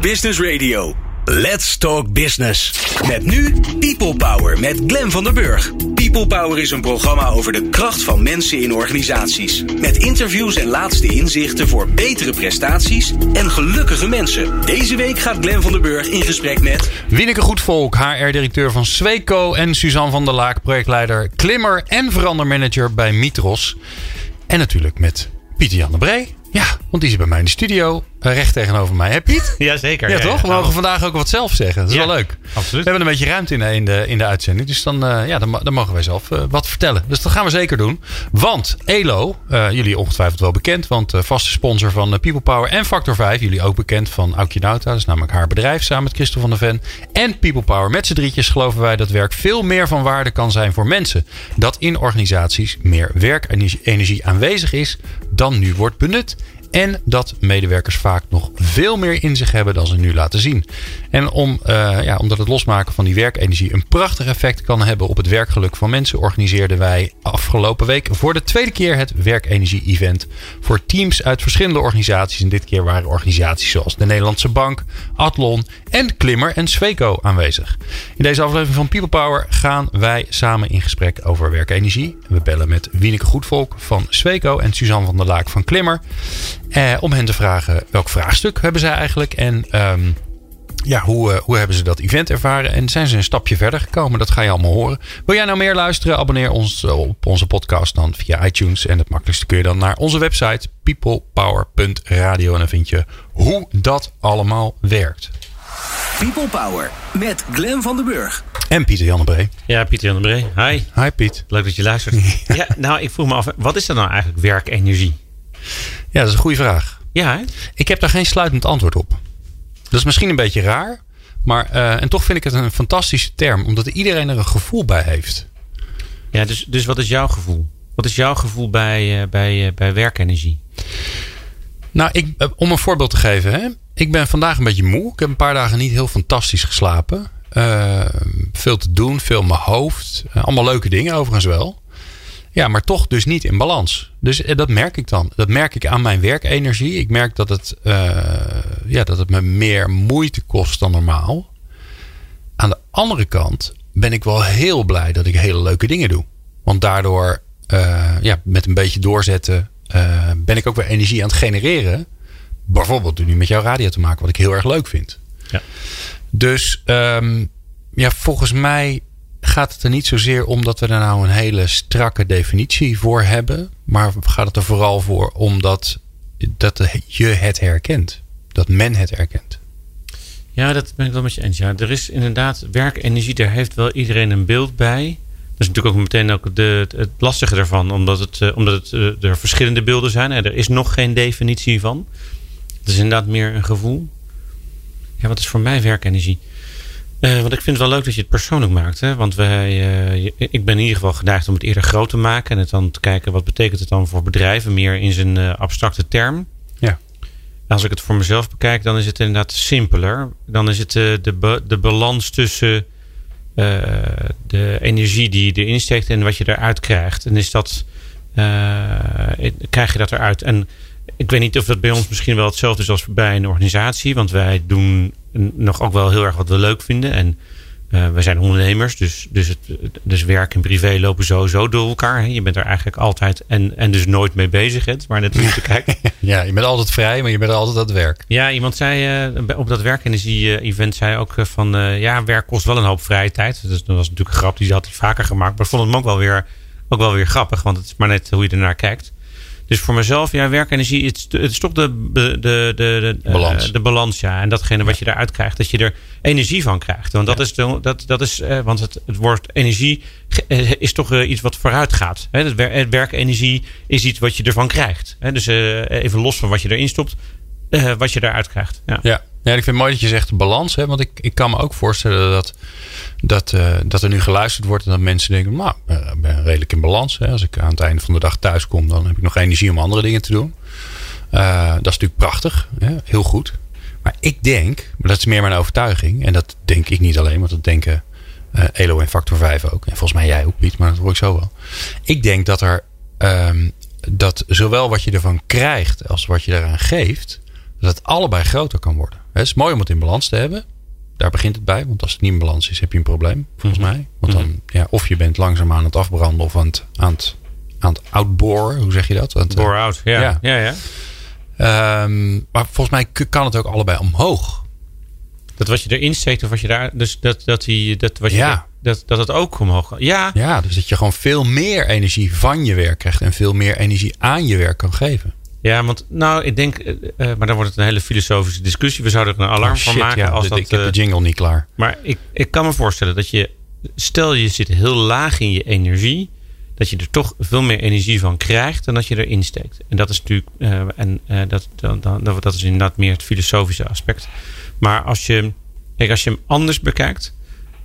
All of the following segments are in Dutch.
Business Radio. Let's Talk Business. Met nu People Power met Glen van der Burg. People Power is een programma over de kracht van mensen in organisaties. Met interviews en laatste inzichten voor betere prestaties en gelukkige mensen. Deze week gaat Glen van der Burg in gesprek met... Wieneke Goedvolk, HR-directeur van Sweco en Suzanne van der Laak, projectleider Klimmer en verandermanager bij Mitros. En natuurlijk met Pieter Jan de Bree. Ja, want die is bij mij in de studio. Recht tegenover mij. Hè Piet? Jazeker. Ja, ja, toch? We mogen vandaag ook wat zelf zeggen. Dat is Ja, wel leuk. absoluut. We hebben een beetje ruimte in de, in de, in de uitzending. Dus dan, eh, ja, dan, dan mogen wij zelf eh, wat vertellen. Dus dat gaan we zeker doen. Want Elo, eh, jullie ongetwijfeld wel bekend. Want vaste sponsor van People Power en Factor 5. Jullie ook bekend van Aukje Nauta. Dat is namelijk haar bedrijf samen met Christel van der Ven. En People Power. Met z'n drietjes geloven wij dat werk veel meer van waarde kan zijn voor mensen. Dat in organisaties meer werkenergie aanwezig is dan nu wordt benut. En dat medewerkers vaak nog veel meer in zich hebben dan ze nu laten zien. En om, eh, ja, omdat het losmaken van die werkenergie een prachtig effect kan hebben op het werkgeluk van mensen, organiseerden wij afgelopen week voor de tweede keer het werkenergie-event voor teams uit verschillende organisaties. En dit keer waren organisaties zoals de Nederlandse Bank, Atlon en Klimmer en Sweco aanwezig. In deze aflevering van People Power gaan wij samen in gesprek over werkenergie. We bellen met Wieneke Goedvolk van Sweco en Suzanne van der Laak van Klimmer. Eh, om hen te vragen welk vraagstuk hebben zij eigenlijk en ehm, ja, hoe, eh, hoe hebben ze dat event ervaren en zijn ze een stapje verder gekomen? Dat ga je allemaal horen. Wil jij nou meer luisteren? Abonneer ons eh, op onze podcast dan via iTunes. En het makkelijkste kun je dan naar onze website peoplepower.radio. En dan vind je hoe dat allemaal werkt. People Power met Glen van der Burg. En Pieter Jan de Bree. Ja, Pieter Jan de Bree. Hi. Hi Piet. Leuk dat je luistert. ja. nou, ik vroeg me af, wat is dat nou eigenlijk werkenergie? Ja, dat is een goede vraag. Ja, hè? Ik heb daar geen sluitend antwoord op. Dat is misschien een beetje raar. Maar, eh, en toch vind ik het een fantastische term. Omdat iedereen er een gevoel bij heeft. Ja, dus, dus wat is jouw gevoel? Wat is jouw gevoel bij, eh, bij, eh, bij werkenergie? Nou, ik, om een voorbeeld te geven. Hè? Ik ben vandaag een beetje moe. Ik heb een paar dagen niet heel fantastisch geslapen. Veel te doen, veel in mijn hoofd. Allemaal leuke dingen overigens wel. Ja, maar toch dus niet in balans. Dus eh, dat merk ik dan. Dat merk ik aan mijn werkenergie. Ik merk dat het, eh, ja, dat het me meer moeite kost dan normaal. Aan de andere kant ben ik wel heel blij dat ik hele leuke dingen doe. Want daardoor, eh, ja, met een beetje doorzetten, ben ik ook weer energie aan het genereren. Bijvoorbeeld nu met jouw radio te maken, wat ik heel erg leuk vind. Ja. Dus ehm, ja, volgens mij gaat het er niet zozeer om dat we er nou een hele strakke definitie voor hebben. Maar gaat het er vooral voor omdat dat je het herkent. Dat men het herkent. Ja, dat ben ik wel met je eens. Ja, er is inderdaad werkenergie, daar heeft wel iedereen een beeld bij. Dat is natuurlijk ook meteen ook de, het, lastige daarvan, omdat, het, eh, omdat het, eh, er verschillende beelden zijn. Hè. Er is nog geen definitie van. Het is inderdaad meer een gevoel. Ja, wat is voor mij werkenergie? Eh, want ik vind het wel leuk dat je het persoonlijk maakt. Hè? Want wij, eh, ik ben in ieder geval geneigd om het eerder groot te maken. En het dan te kijken wat betekent het dan voor bedrijven. Meer in zijn eh, abstracte term. Ja. Als ik het voor mezelf bekijk, dan is het inderdaad simpeler. Dan is het de, de balans tussen de energie die je erin steekt en wat je eruit krijgt. En is dat, krijg je dat eruit? En ik weet niet of dat bij ons misschien wel hetzelfde is als bij een organisatie. Want wij doen nog ook wel heel erg wat we leuk vinden. En eh, wij zijn ondernemers, dus, dus, het, dus werk en privé lopen sowieso door elkaar. Hè. Je bent er eigenlijk altijd en, en dus nooit mee bezig. Hè. Maar net hoe je te kijken. Ja, je bent altijd vrij, maar je bent altijd aan het werk. Ja, iemand zei uh, op dat werkenergie-event zei ook uh, van uh, ja, werk kost wel een hoop vrije tijd. Dus dat was natuurlijk een grap, die had hij vaker gemaakt. Maar ik vond hem ook wel weer, ook wel weer grappig, want het is maar net hoe je ernaar kijkt. Dus voor mezelf, ja, werkenergie, het, het is toch de, de, de, de, balans. de balans, ja. En datgene wat je eruit krijgt, dat je er energie van krijgt. Want dat ja. is, de, dat, dat is uh, want het, het woord energie is toch iets wat vooruit gaat. Hè? Het, wer, het werkenergie is iets wat je ervan krijgt. Hè? Dus even los van wat je erin stopt, wat je eruit krijgt. Ja. ja. Ja, ik vind het mooi dat je zegt balans. Hè? Want ik, ik kan me ook voorstellen dat, dat, uh, dat er nu geluisterd wordt. En dat mensen denken, nou, ik ben redelijk in balans. Hè? Als ik aan het einde van de dag thuis kom, dan heb ik nog energie om andere dingen te doen. Uh, dat is natuurlijk prachtig. Hè? Heel goed. Maar ik denk, maar dat is meer mijn overtuiging. En dat denk ik niet alleen, want dat denken uh, Elo en Factor 5 ook. En volgens mij jij ook, Piet, maar dat hoor ik zo wel. Ik denk dat er, um, dat zowel wat je ervan krijgt als wat je eraan geeft dat het allebei groter kan worden. Het is mooi om het in balans te hebben. Daar begint het bij. Want als het niet in balans is, heb je een probleem. Volgens Mhm. mij. Want dan, ja, of je bent langzaam aan het afbranden of aan het, aan het, aan het outboren. Hoe zeg je dat? Het, Bore out. Ja. Ja. Ja. Ja, Ehm, maar volgens mij kan het ook allebei omhoog. Dat wat je erin steekt of wat je daar. Dus dat, dat, die, dat, wat je Ja. dat, dat het ook omhoog gaat. Ja. Ja, dus dat je gewoon veel meer energie van je werk krijgt. En veel meer energie aan je werk kan geven. Ja, want nou, ik denk, eh, eh, maar dan wordt het een hele filosofische discussie. We zouden er een alarm Oh, van shit, maken. ja, als dat, ik heb eh, de jingle niet klaar. maar ik, ik kan me voorstellen dat je, stel je zit heel laag in je energie, dat je er toch veel meer energie van krijgt dan dat je erin steekt. En dat is natuurlijk, eh, en eh, dat, dan, dan, dat dat is inderdaad meer het filosofische aspect. Maar als je, kijk, als je hem anders bekijkt,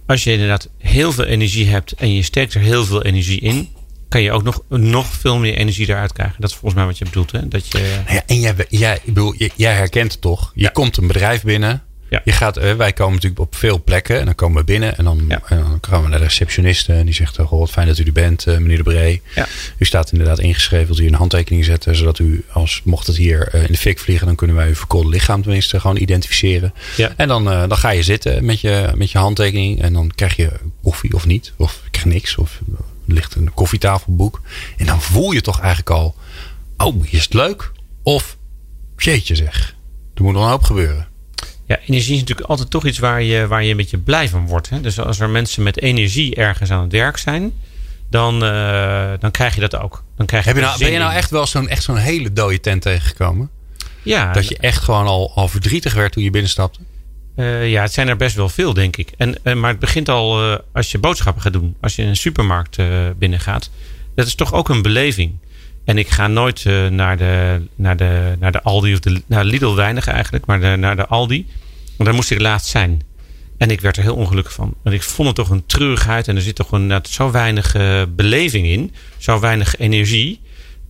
als je inderdaad heel veel energie hebt en je steekt er heel veel energie in, kan je ook nog, nog veel meer energie eruit krijgen. Dat is volgens mij wat je bedoelt. Hè? Dat je, Nou ja, en jij, jij, ik bedoel, jij, herkent het toch? Je Ja. komt een bedrijf binnen. Ja. Je gaat, eh, wij komen natuurlijk op veel plekken. En dan komen we binnen. En dan, Ja. en dan komen we naar de receptioniste. En die zegt, oh, goh, wat fijn dat u er bent, eh, meneer De Bree. Ja. U staat inderdaad ingeschreven. Wilt u een handtekening zetten. Zodat u, als mocht het hier eh, in de fik vliegen. Dan kunnen wij uw verkoolde lichaam tenminste gewoon identificeren. Ja. En dan, eh, dan ga je zitten met je, met je handtekening. En dan krijg je koffie of niet. Of je krijgt niks. Of ligt een koffietafelboek. En dan voel je toch eigenlijk al. Oh, is het leuk? Of jeetje zeg. Er moet nog een hoop gebeuren. Ja, energie is natuurlijk altijd toch iets waar je, waar je een beetje blij van wordt. Hè? Dus als er mensen met energie ergens aan het werk zijn, dan, eh, dan krijg je dat ook. Dan krijg je Heb je nou, ben je nou echt wel zo'n echt zo'n hele dode tent tegengekomen? Ja, Dat je echt gewoon al, al verdrietig werd toen je binnenstapte? Eh, ja, het zijn er best wel veel, denk ik. En, eh, maar het begint al eh, als je boodschappen gaat doen. Als je een supermarkt binnengaat. Dat is toch ook een beleving. En ik ga nooit naar, de, naar, de, naar de Aldi of de naar Lidl weinig eigenlijk, maar naar de Aldi. Want daar moest ik laatst zijn. En ik werd er heel ongelukkig van. Want ik vond het toch een treurigheid. En er zit toch een, net zo weinig beleving in. Zo weinig energie.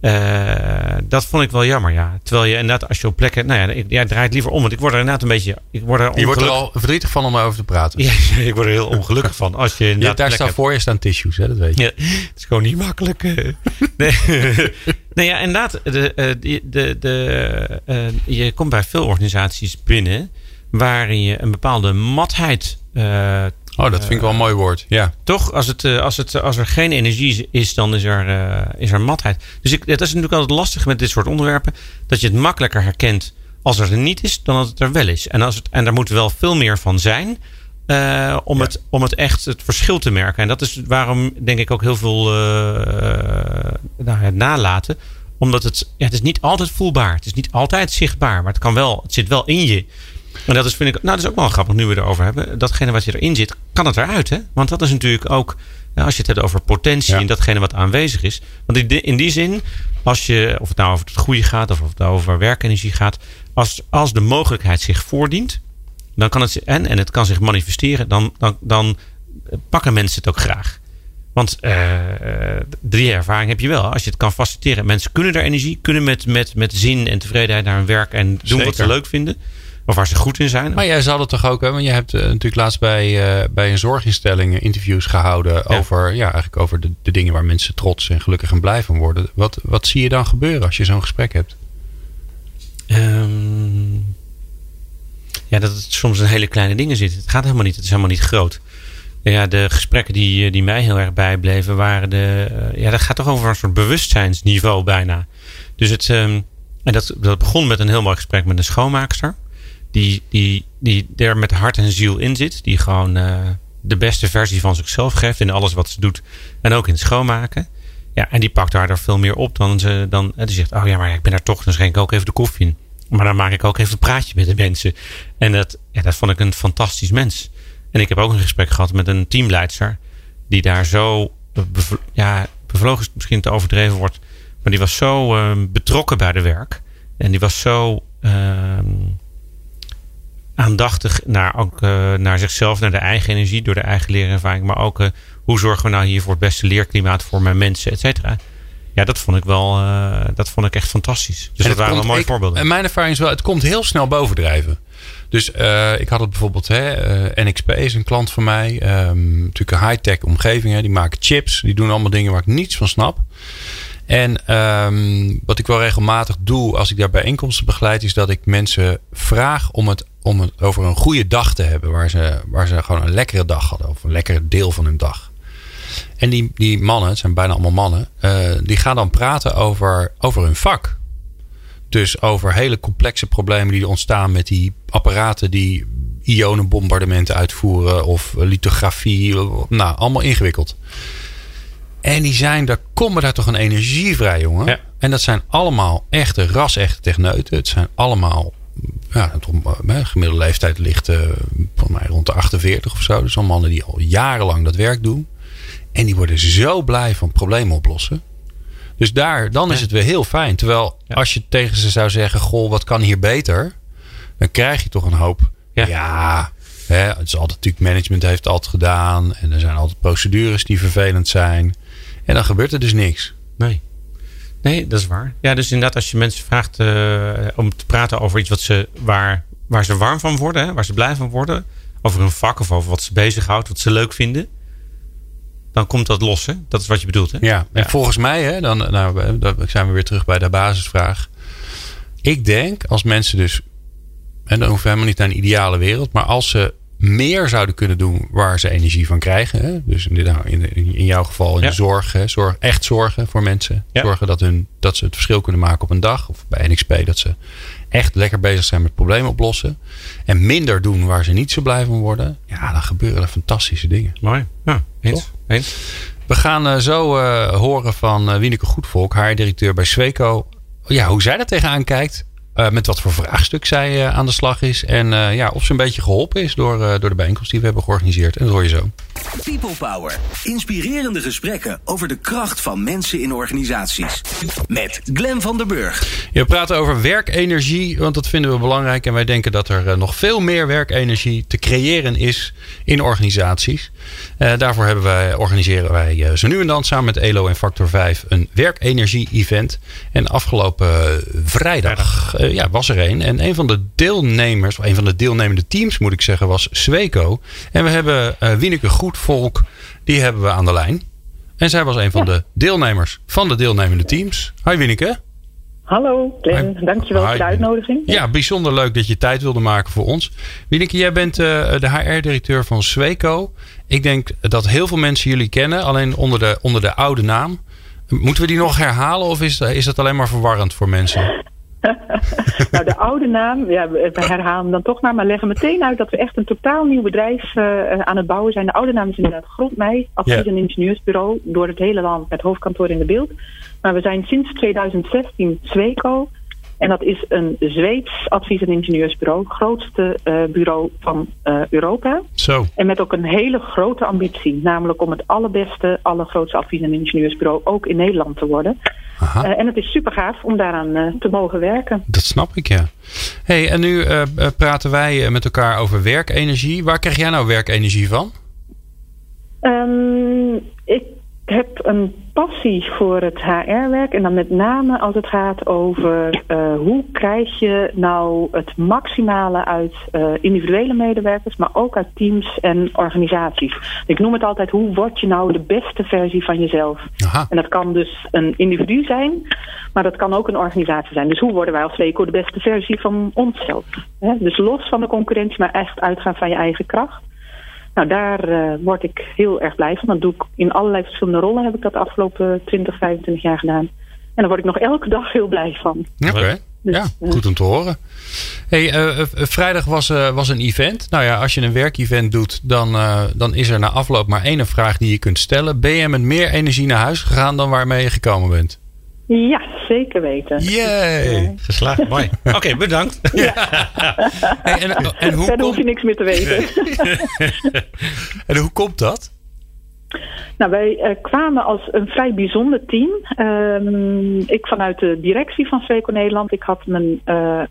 Eh, dat vond ik wel jammer, ja. Terwijl je inderdaad, als je op plekken... Nou ja, ik ja, draai het liever om. Want ik word er inderdaad een beetje... Ik word er Je wordt er al verdrietig van om erover te praten. Ja, ik word er heel ongelukkig van. Als je daar staan voor je staan tissues, hè, dat weet je. Ja, het is gewoon niet makkelijk. eh. Nee, nee ja, inderdaad. De, eh, de, de, de, je komt bij veel organisaties binnen waarin je een bepaalde matheid. Oh, dat vind ik wel een mooi woord. Ja. toch, als, het, eh, als, het, als er geen energie is, dan is er, eh, is er matheid. Dus ik, dat is natuurlijk altijd lastig met dit soort onderwerpen. Dat je het makkelijker herkent als er niet is, dan dat het er wel is. En, als het, en daar moet wel veel meer van zijn. eh, om, het, om het echt het verschil te merken. En dat is waarom denk ik ook heel veel eh, nou, het nalaten. Omdat het, ja, het is niet altijd voelbaar. Het is niet altijd zichtbaar. Maar het kan wel, het zit wel in je. En dat is, vind ik, nou, dat is ook wel grappig nu we erover hebben. Datgene wat je erin zit, kan het eruit. Hè? Want dat is natuurlijk ook, als je het hebt over potentie Ja. en datgene wat aanwezig is. Want in die, in die zin, als je, of het nou over het goede gaat of of het nou over werkenergie gaat. Als, als de mogelijkheid zich voordient, dan kan het, en, en het kan zich manifesteren, dan, dan, dan pakken mensen het ook graag. Want eh, die ervaring heb je wel. Als je het kan faciliteren. Mensen kunnen daar energie, kunnen met, met, met zin en tevredenheid naar hun werk en doen wat ze leuk vinden. Of waar ze goed in zijn. Maar jij zal het toch ook, hè? Want je hebt eh, natuurlijk laatst bij, eh, bij een zorginstelling interviews gehouden Ja. over, ja, eigenlijk over de, de dingen waar mensen trots en gelukkig en blij van worden. Wat, wat zie je dan gebeuren als je zo'n gesprek hebt? Ehm, ja, dat het soms in hele kleine dingen zit. Het gaat helemaal niet. Het is helemaal niet groot. Ja, de gesprekken die, die mij heel erg bijbleven waren de. eh, ja, dat gaat toch over een soort bewustzijnsniveau bijna. Dus het. ehm, en dat, dat begon met een heel mooi gesprek met een schoonmaakster. Die, die, die er met hart en ziel in zit. Die gewoon eh, de beste versie van zichzelf geeft in alles wat ze doet. En ook in schoonmaken. Ja, en die pakt daar veel meer op dan ze dan. En die zegt: Oh ja, maar ik ben daar toch, dan schenk ik ook even de koffie in. Maar dan maak ik ook even een praatje met de mensen. En dat, ja, dat vond ik een fantastisch mens. En ik heb ook een gesprek gehad met een teamleidster. Die daar zo. bev- ja, bevlogen is misschien te overdreven wordt. Maar die was zo ehm, betrokken bij de werk. En die was zo. ehm, aandachtig naar, ook, eh, naar zichzelf, naar de eigen energie, door de eigen leerervaring. Maar ook eh, hoe zorgen we nou hier voor het beste leerklimaat voor mijn mensen, et cetera. Ja, dat vond ik wel, eh, dat vond ik echt fantastisch. Dus En dat waren wel mooie ik- voorbeelden. En mijn ervaring is wel, het komt heel snel bovendrijven. Dus ik had het bijvoorbeeld, hè, NXP is een klant van mij. Ehm, natuurlijk een high-tech omgeving. Hè, die maken chips. Die doen allemaal dingen waar ik niets van snap. En um, wat ik wel regelmatig doe als ik daar bijeenkomsten begeleid, is dat ik mensen vraag om het, om het over een goede dag te hebben. Waar ze, waar ze gewoon een lekkere dag hadden. Of een lekkere deel van hun dag. En die, die mannen, het zijn bijna allemaal mannen, uh, die gaan dan praten over, over hun vak. Dus over hele complexe problemen die ontstaan met die apparaten die ionenbombardementen uitvoeren of lithografie. Nou, allemaal ingewikkeld. En die zijn, daar komen daar toch een energie vrij, jongen. Ja. En dat zijn allemaal echte, ras-echte techneuten. Het zijn allemaal, ja, de gemiddelde leeftijd ligt uh, volgens mij rond de 48 of zo. Dus al mannen die al jarenlang dat werk doen. En die worden zo blij van problemen oplossen. Dus daar, dan is het weer heel fijn. Terwijl Ja. als je tegen ze zou zeggen: Goh, wat kan hier beter? Dan krijg je toch een hoop. Ja. Ja, hè, het is altijd natuurlijk management heeft altijd gedaan. En er zijn altijd procedures die vervelend zijn. En dan gebeurt er dus niks. Nee. Nee, dat is waar. Ja, dus inderdaad, als je mensen vraagt eh, om te praten over iets wat ze, waar, waar ze warm van worden, hè, waar ze blij van worden, over hun vak of over wat ze bezighoudt, wat ze leuk vinden, dan komt dat los. Hè? Dat is wat je bedoelt. Hè? Ja, en Ja. volgens mij, hè, dan, nou, dan zijn we weer terug bij de basisvraag. Ik denk als mensen dus, en dan hoeven we helemaal niet naar een ideale wereld, maar als ze meer zouden kunnen doen waar ze energie van krijgen. Hè? Dus in, dit, in, in jouw geval in Ja. de zorg, hè? zorg, echt zorgen voor mensen. Ja. Zorgen dat, hun, dat ze het verschil kunnen maken op een dag. Of bij NXP dat ze echt lekker bezig zijn met problemen oplossen. En minder doen waar ze niet zo blij van worden. Ja, dan gebeuren er fantastische dingen. Mooi. Ja, eens. Eens. We gaan eh, zo eh, horen van eh, Wieneke Goedvolk, haar directeur bij Sweco. Ja, hoe zij er tegenaan kijkt. Eh, met wat voor vraagstuk zij eh, aan de slag is. En eh, ja, of ze een beetje geholpen is door, eh, door de bijeenkomst die we hebben georganiseerd. En dat hoor je zo. People Power. Inspirerende gesprekken over de kracht van mensen in organisaties. Met Glen van der Burg. We praten over werkenergie, want dat vinden we belangrijk. En wij denken dat er nog veel meer werkenergie te creëren is in organisaties. Eh, daarvoor hebben wij, organiseren wij zo nu en dan samen met ELO en Factor 5 een werkenergie-event. En afgelopen vrijdag eh, ja, was er een. En een van de deelnemers, of een van de deelnemende teams moet ik zeggen, was Sweco. En we hebben eh Wieneke Goedvolk, die hebben we aan de lijn. En zij was een van de deelnemers van de deelnemende teams. Hi Wieneke. Hallo, Glenn. Hi. Dankjewel Hi. voor de uitnodiging. Ja, bijzonder leuk dat je tijd wilde maken voor ons. Wieneke, jij bent eh, de HR-directeur van Sweco. Ik denk dat heel veel mensen jullie kennen, alleen onder de, onder de oude naam. Moeten we die nog herhalen of is, is dat alleen maar verwarrend voor mensen? Nou, de oude naam, ja, we herhalen hem dan toch maar, maar leggen meteen uit dat we echt een totaal nieuw bedrijf eh, aan het bouwen zijn. De oude naam is inderdaad Grondmei, advies- en ingenieursbureau, door het hele land met hoofdkantoor in de beeld. Maar we zijn sinds 2016 Sweco. En dat is een Zweeds advies- en ingenieursbureau, grootste eh, bureau van eh, Europa. Zo. En met ook een hele grote ambitie, namelijk om het allerbeste, allergrootste advies- en ingenieursbureau ook in Nederland te worden. Aha. Eh, en het is super gaaf om daaraan te mogen werken. Dat snap ik, ja. hey, en nu praten wij met elkaar over werkenergie. Waar krijg jij nou werkenergie van? Ehm, ik heb een passie voor het HR-werk. En dan met name als het gaat over eh, hoe krijg je nou het maximale uit eh, individuele medewerkers, maar ook uit teams en organisaties. Ik noem het altijd, hoe word je nou de beste versie van jezelf? Aha. En dat kan dus een individu zijn, maar dat kan ook een organisatie zijn. Dus hoe worden wij als Sweco de beste versie van onszelf? Hè? Dus los van de concurrentie, maar echt uitgaan van je eigen kracht. Nou, daar eh, word ik heel erg blij van. Dat doe ik in allerlei verschillende rollen. Heb ik dat de afgelopen 20, 25 jaar gedaan. En daar word ik nog elke dag heel blij van. Oké. Dus, Ja, eh, goed om te horen. Hey, eh, vrijdag was, eh, was een event. Nou ja, als je een werkevent doet, dan, eh, dan is er na afloop maar één vraag die je kunt stellen. Ben je met meer energie naar huis gegaan dan waarmee je gekomen bent? Ja, zeker weten. Yay! Geslaagd. Mooi. Oké, bedankt. Hey, en, en, hoe Verder hoef je niks meer te weten. en hoe komt dat? Nou, wij eh, kwamen als een vrij bijzonder team. Ehm, ik vanuit de directie van Sweco Nederland. Ik had mijn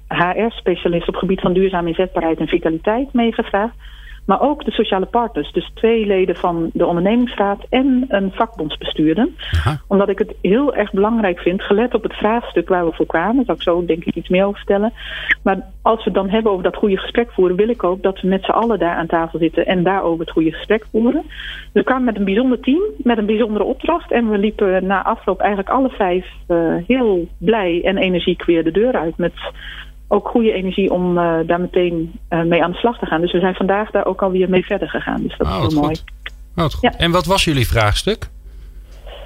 HR-specialist op gebied van duurzame inzetbaarheid en vitaliteit meegevraagd. Maar ook de sociale partners, dus twee leden van de ondernemingsraad en een vakbondsbestuurder. Aha. Omdat ik het heel erg belangrijk vind, gelet op het vraagstuk waar we voor kwamen, daar zal ik zo denk ik iets meer over vertellen. Maar als we het dan hebben over dat goede gesprek voeren, wil ik ook dat we met z'n allen daar aan tafel zitten en daarover het goede gesprek voeren. We kwamen met een bijzonder team, met een bijzondere opdracht en we liepen na afloop eigenlijk alle vijf uh, heel blij en energiek weer de deur uit met ook goede energie om uh, daar meteen uh, mee aan de slag te gaan. Dus we zijn vandaag daar ook alweer mee verder gegaan. Dus dat Oh, is wat heel mooi. goed. Oh, goed. En wat was jullie vraagstuk?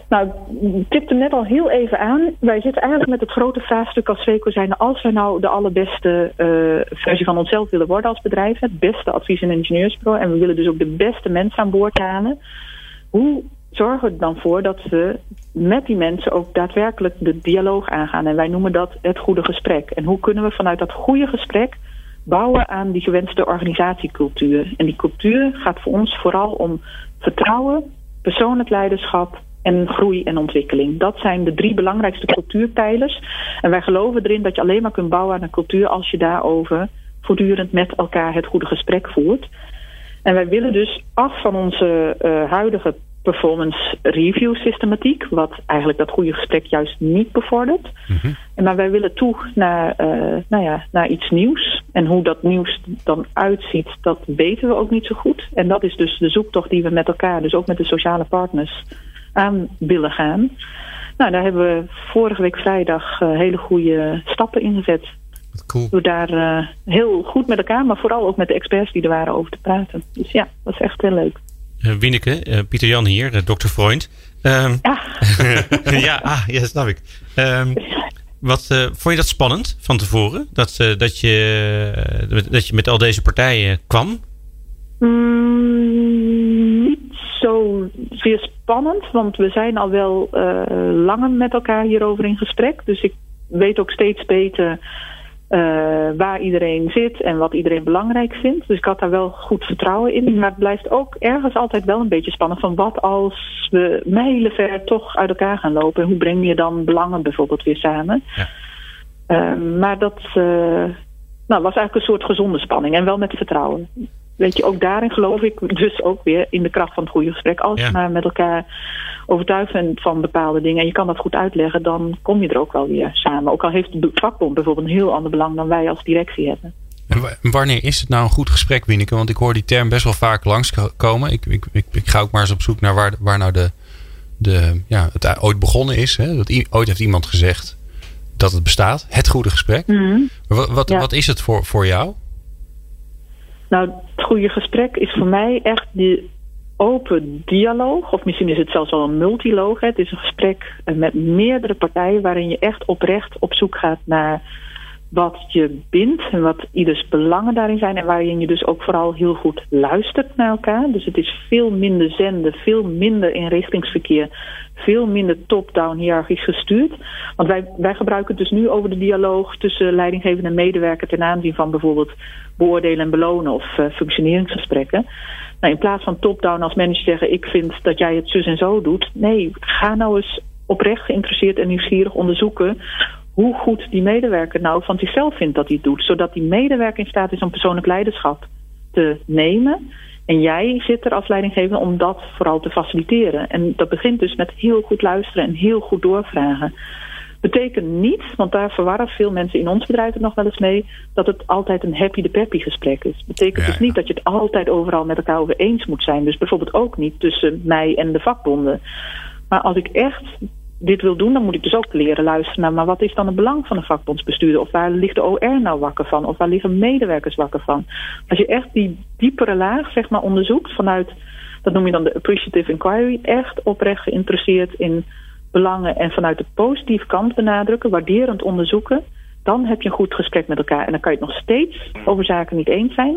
Nou, ik tipte net al heel even aan. Wij zitten eigenlijk met het grote vraagstuk als Sweco zijn... als wij nou de allerbeste uh, versie van onszelf willen worden als bedrijf... het beste advies- en ingenieursbureau... en we willen dus ook de beste mensen aan boord halen... hoe zorgen we er dan voor dat we met die mensen ook daadwerkelijk de dialoog aangaan? En wij noemen dat het goede gesprek. En hoe kunnen we vanuit dat goede gesprek bouwen aan die gewenste organisatiecultuur? En die cultuur gaat voor ons vooral om vertrouwen, persoonlijk leiderschap en groei en ontwikkeling. Dat zijn de drie belangrijkste cultuurpijlers. En wij geloven erin dat je alleen maar kunt bouwen aan een cultuur als je daarover voortdurend met elkaar het goede gesprek voert. En wij willen dus af van onze uh, huidige performance review systematiek, wat eigenlijk dat goede gesprek juist niet bevordert. En maar wij willen toe naar, uh, nou ja, naar iets nieuws. En hoe dat nieuws dan uitziet, dat weten we ook niet zo goed. En dat is dus de zoektocht die we met elkaar, dus ook met de sociale partners, aan willen gaan. Nou, daar hebben we vorige week vrijdag uh, hele goede stappen in gezet. Cool. Door daar uh, heel goed met elkaar, maar vooral ook met de experts die er waren over te praten. Dus ja, dat is echt heel leuk. Uh, Wieneke, uh, Pieter Jan hier, uh, dokter Freund. Um, ja. ja, ah, ja, snap ik. Um, wat, vond je dat spannend van tevoren? Dat, dat, je, dat je met al deze partijen kwam? Mm, niet zo zeer spannend, want we zijn al wel langer met elkaar hierover in gesprek. Dus ik weet ook steeds beter uh, waar iedereen zit en wat iedereen belangrijk vindt. Dus ik had daar wel goed vertrouwen in. Maar het blijft ook ergens altijd wel een beetje spannend van wat als we mijlenver toch uit elkaar gaan lopen. Hoe breng je dan belangen bijvoorbeeld weer samen? Ja. Uh, maar dat uh, nou, was eigenlijk een soort gezonde spanning en wel met vertrouwen. Weet je, ook daarin geloof ik dus ook weer in de kracht van het goede gesprek. Als je Ja. maar met elkaar overtuigd bent van bepaalde dingen en je kan dat goed uitleggen, dan kom je er ook wel weer samen. Ook al heeft de vakbond bijvoorbeeld een heel ander belang dan wij als directie hebben. En wa- wanneer is het nou een goed gesprek, Wieneke? Want ik hoor die term best wel vaak langskomen. Ik, ik, ik, ik ga ook maar eens op zoek naar waar, waar nou de, de, ja, het ooit begonnen is. Hè? Dat ooit heeft iemand gezegd dat het bestaat. Het goede gesprek. Maar Wat, wat, Ja. wat is het voor, voor jou? Nou, het goede gesprek is voor mij echt die open dialoog. Of misschien is het zelfs wel een multiloog. Het is een gesprek met meerdere partijen waarin je echt oprecht op zoek gaat naar wat je bindt en wat ieders belangen daarin zijn. En waarin je dus ook vooral heel goed luistert naar elkaar. Dus het is veel minder zenden, veel minder inrichtingsverkeer, veel minder top-down hiërarchisch gestuurd. Want wij, wij gebruiken het dus nu over de dialoog tussen leidinggevende en medewerker ten aanzien van bijvoorbeeld beoordelen en belonen of uh, functioneringsgesprekken. Nou, in plaats van top-down als manager zeggen ik vind dat jij het zus en zo doet. Nee, ga nou eens oprecht geïnteresseerd en nieuwsgierig onderzoeken hoe goed die medewerker nou van zichzelf vindt dat hij het doet. Zodat die medewerker in staat is om persoonlijk leiderschap te nemen. En jij zit er als leidinggevende om dat vooral te faciliteren. En dat begint dus met heel goed luisteren en heel goed doorvragen. Betekent niet, want daar verwarren veel mensen in ons bedrijf het nog wel eens mee, dat het altijd een happy de peppy gesprek is. Betekent Ja, dus niet dat je het altijd overal met elkaar over eens moet zijn. Dus bijvoorbeeld ook niet tussen mij en de vakbonden. Maar als ik echt dit wil doen, dan moet ik dus ook leren luisteren maar wat is dan het belang van een vakbondsbestuurder? Of waar ligt de OR nou wakker van? Of waar liggen medewerkers wakker van? Als je echt die diepere laag, zeg maar, onderzoekt vanuit, dat noem je dan de appreciative inquiry, echt oprecht geïnteresseerd in belangen en vanuit de positieve kant benadrukken, waarderend onderzoeken, dan heb je een goed gesprek met elkaar. En dan kan je het nog steeds over zaken niet eens zijn.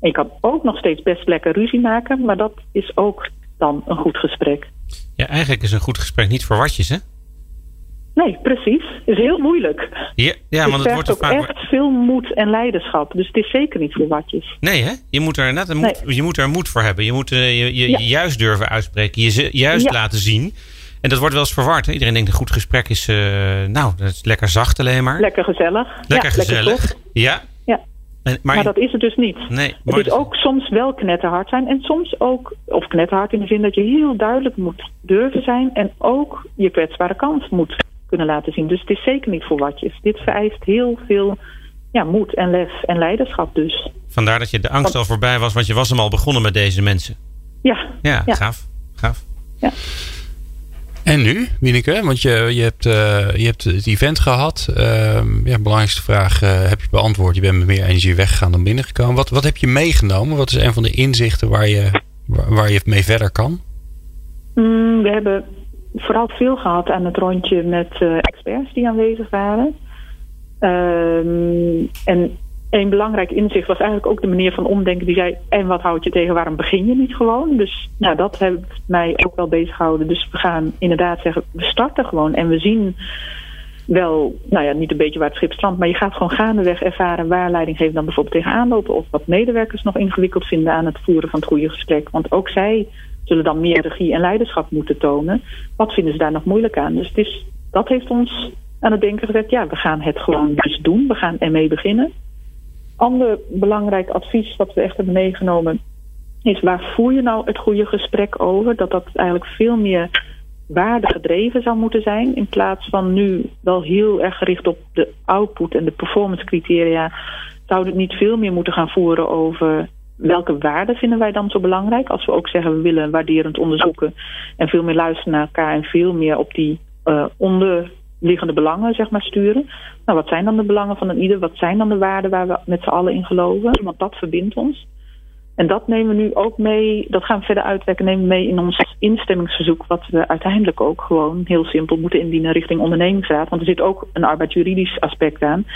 En je kan ook nog steeds best lekker ruzie maken, maar dat is ook dan een goed gesprek. Ja, eigenlijk is een goed gesprek niet voor watjes, hè? Nee, precies. Het is heel moeilijk. Ja, ja want het wordt ook vaak... echt veel moed en leiderschap. Dus het is zeker niet voor watjes. Nee, hè? Je moet er net een moed, je moet er moed voor hebben. Je moet eh, je, je Ja. juist durven uitspreken. Je juist Ja. laten zien. En dat wordt wel eens verward. Hè? Iedereen denkt een goed gesprek is... eh, nou, dat is lekker zacht alleen maar. Lekker gezellig. Lekker ja, gezellig. Lekker ja. En, maar, maar, dat is het dus niet. Nee, het is ook soms wel knetterhard zijn en soms ook, of knetterhard in de zin dat je heel duidelijk moet durven zijn en ook je kwetsbare kant moet kunnen laten zien. Dus het is zeker niet voor watjes. Dit vereist heel veel ja, moed en lef en leiderschap dus. Vandaar dat je de angst al voorbij was, want je was hem al begonnen met deze mensen. Ja. Ja, ja. gaaf. gaaf. Ja. En nu, Wieneke? Want je, je, hebt, uh, je hebt het event gehad. Uh, ja, belangrijkste vraag uh, heb je beantwoord. Je bent met meer energie weggegaan dan binnengekomen. Wat, wat heb je meegenomen? Wat is een van de inzichten waar je, waar, je mee verder kan? Mm, we hebben vooral veel gehad aan het rondje met uh, experts die aanwezig waren. Ehm, en een belangrijk inzicht was eigenlijk ook de manier van omdenken die zei: En wat houd je tegen, waarom begin je niet gewoon? Dus nou, dat heeft mij ook wel bezig gehouden. Dus we gaan inderdaad zeggen: we starten gewoon en we zien wel, nou ja, niet een beetje waar het schip strandt, maar je gaat gewoon gaandeweg ervaren waar leidinggevenden dan bijvoorbeeld tegenaan lopen of wat medewerkers nog ingewikkeld vinden aan het voeren van het goede gesprek. Want ook zij zullen dan meer regie en leiderschap moeten tonen. Wat vinden ze daar nog moeilijk aan? Dus het is, dat heeft ons aan het denken gezet, ja, we gaan het gewoon dus doen. We gaan ermee beginnen. Ander belangrijk advies wat we echt hebben meegenomen is waar voer je nou het goede gesprek over? Dat dat eigenlijk veel meer waardegedreven zou moeten zijn. In plaats van nu wel heel erg gericht op de output en de performance criteria. Zou het niet veel meer moeten gaan voeren over welke waarden vinden wij dan zo belangrijk? Als we ook zeggen we willen waarderend onderzoeken en veel meer luisteren naar elkaar en veel meer op die uh, onderliggende belangen zeg maar, sturen. Nou, wat zijn dan de belangen van een ieder? Wat zijn dan de waarden waar we met z'n allen in geloven? Want dat verbindt ons. En dat nemen we nu ook mee, dat gaan we verder uitwerken, nemen we mee in ons instemmingsverzoek, wat we uiteindelijk ook gewoon heel simpel moeten indienen richting ondernemingsraad. Want er zit ook een arbeidsjuridisch aspect aan,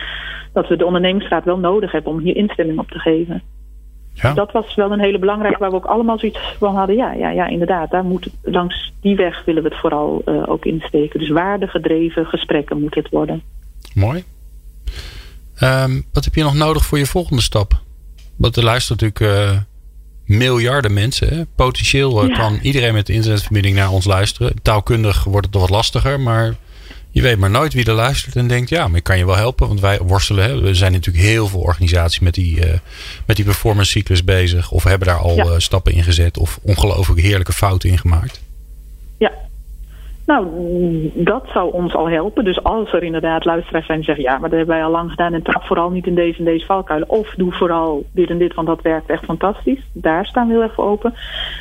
dat we de ondernemingsraad wel nodig hebben om hier instemming op te geven. Ja. Dat was wel een hele belangrijke waar we ook allemaal zoiets van hadden. Ja, ja, ja inderdaad. Daar moet, langs die weg willen we het vooral uh, ook insteken. Dus waardegedreven gesprekken moet het worden. Mooi. Um, wat heb je nog nodig voor je volgende stap? Want er luisteren natuurlijk uh, miljarden mensen. Hè? Potentieel uh, ja. kan iedereen met de internetverbinding naar ons luisteren. Taalkundig wordt het nog wat lastiger, maar je weet maar nooit wie er luistert en denkt, ja, maar ik kan je wel helpen. Want wij worstelen, hè. er zijn natuurlijk heel veel organisaties met die, uh, met die performance cyclus bezig. Of hebben daar al ja. uh, stappen in gezet of ongelooflijk heerlijke fouten in gemaakt. Ja, nou, dat zou ons al helpen. Dus als er inderdaad luisteraars zijn die zeggen... ja, maar dat hebben wij al lang gedaan... en trap vooral niet in deze en deze valkuilen. Of doe vooral dit en dit, want dat werkt echt fantastisch. Daar staan we heel erg voor open.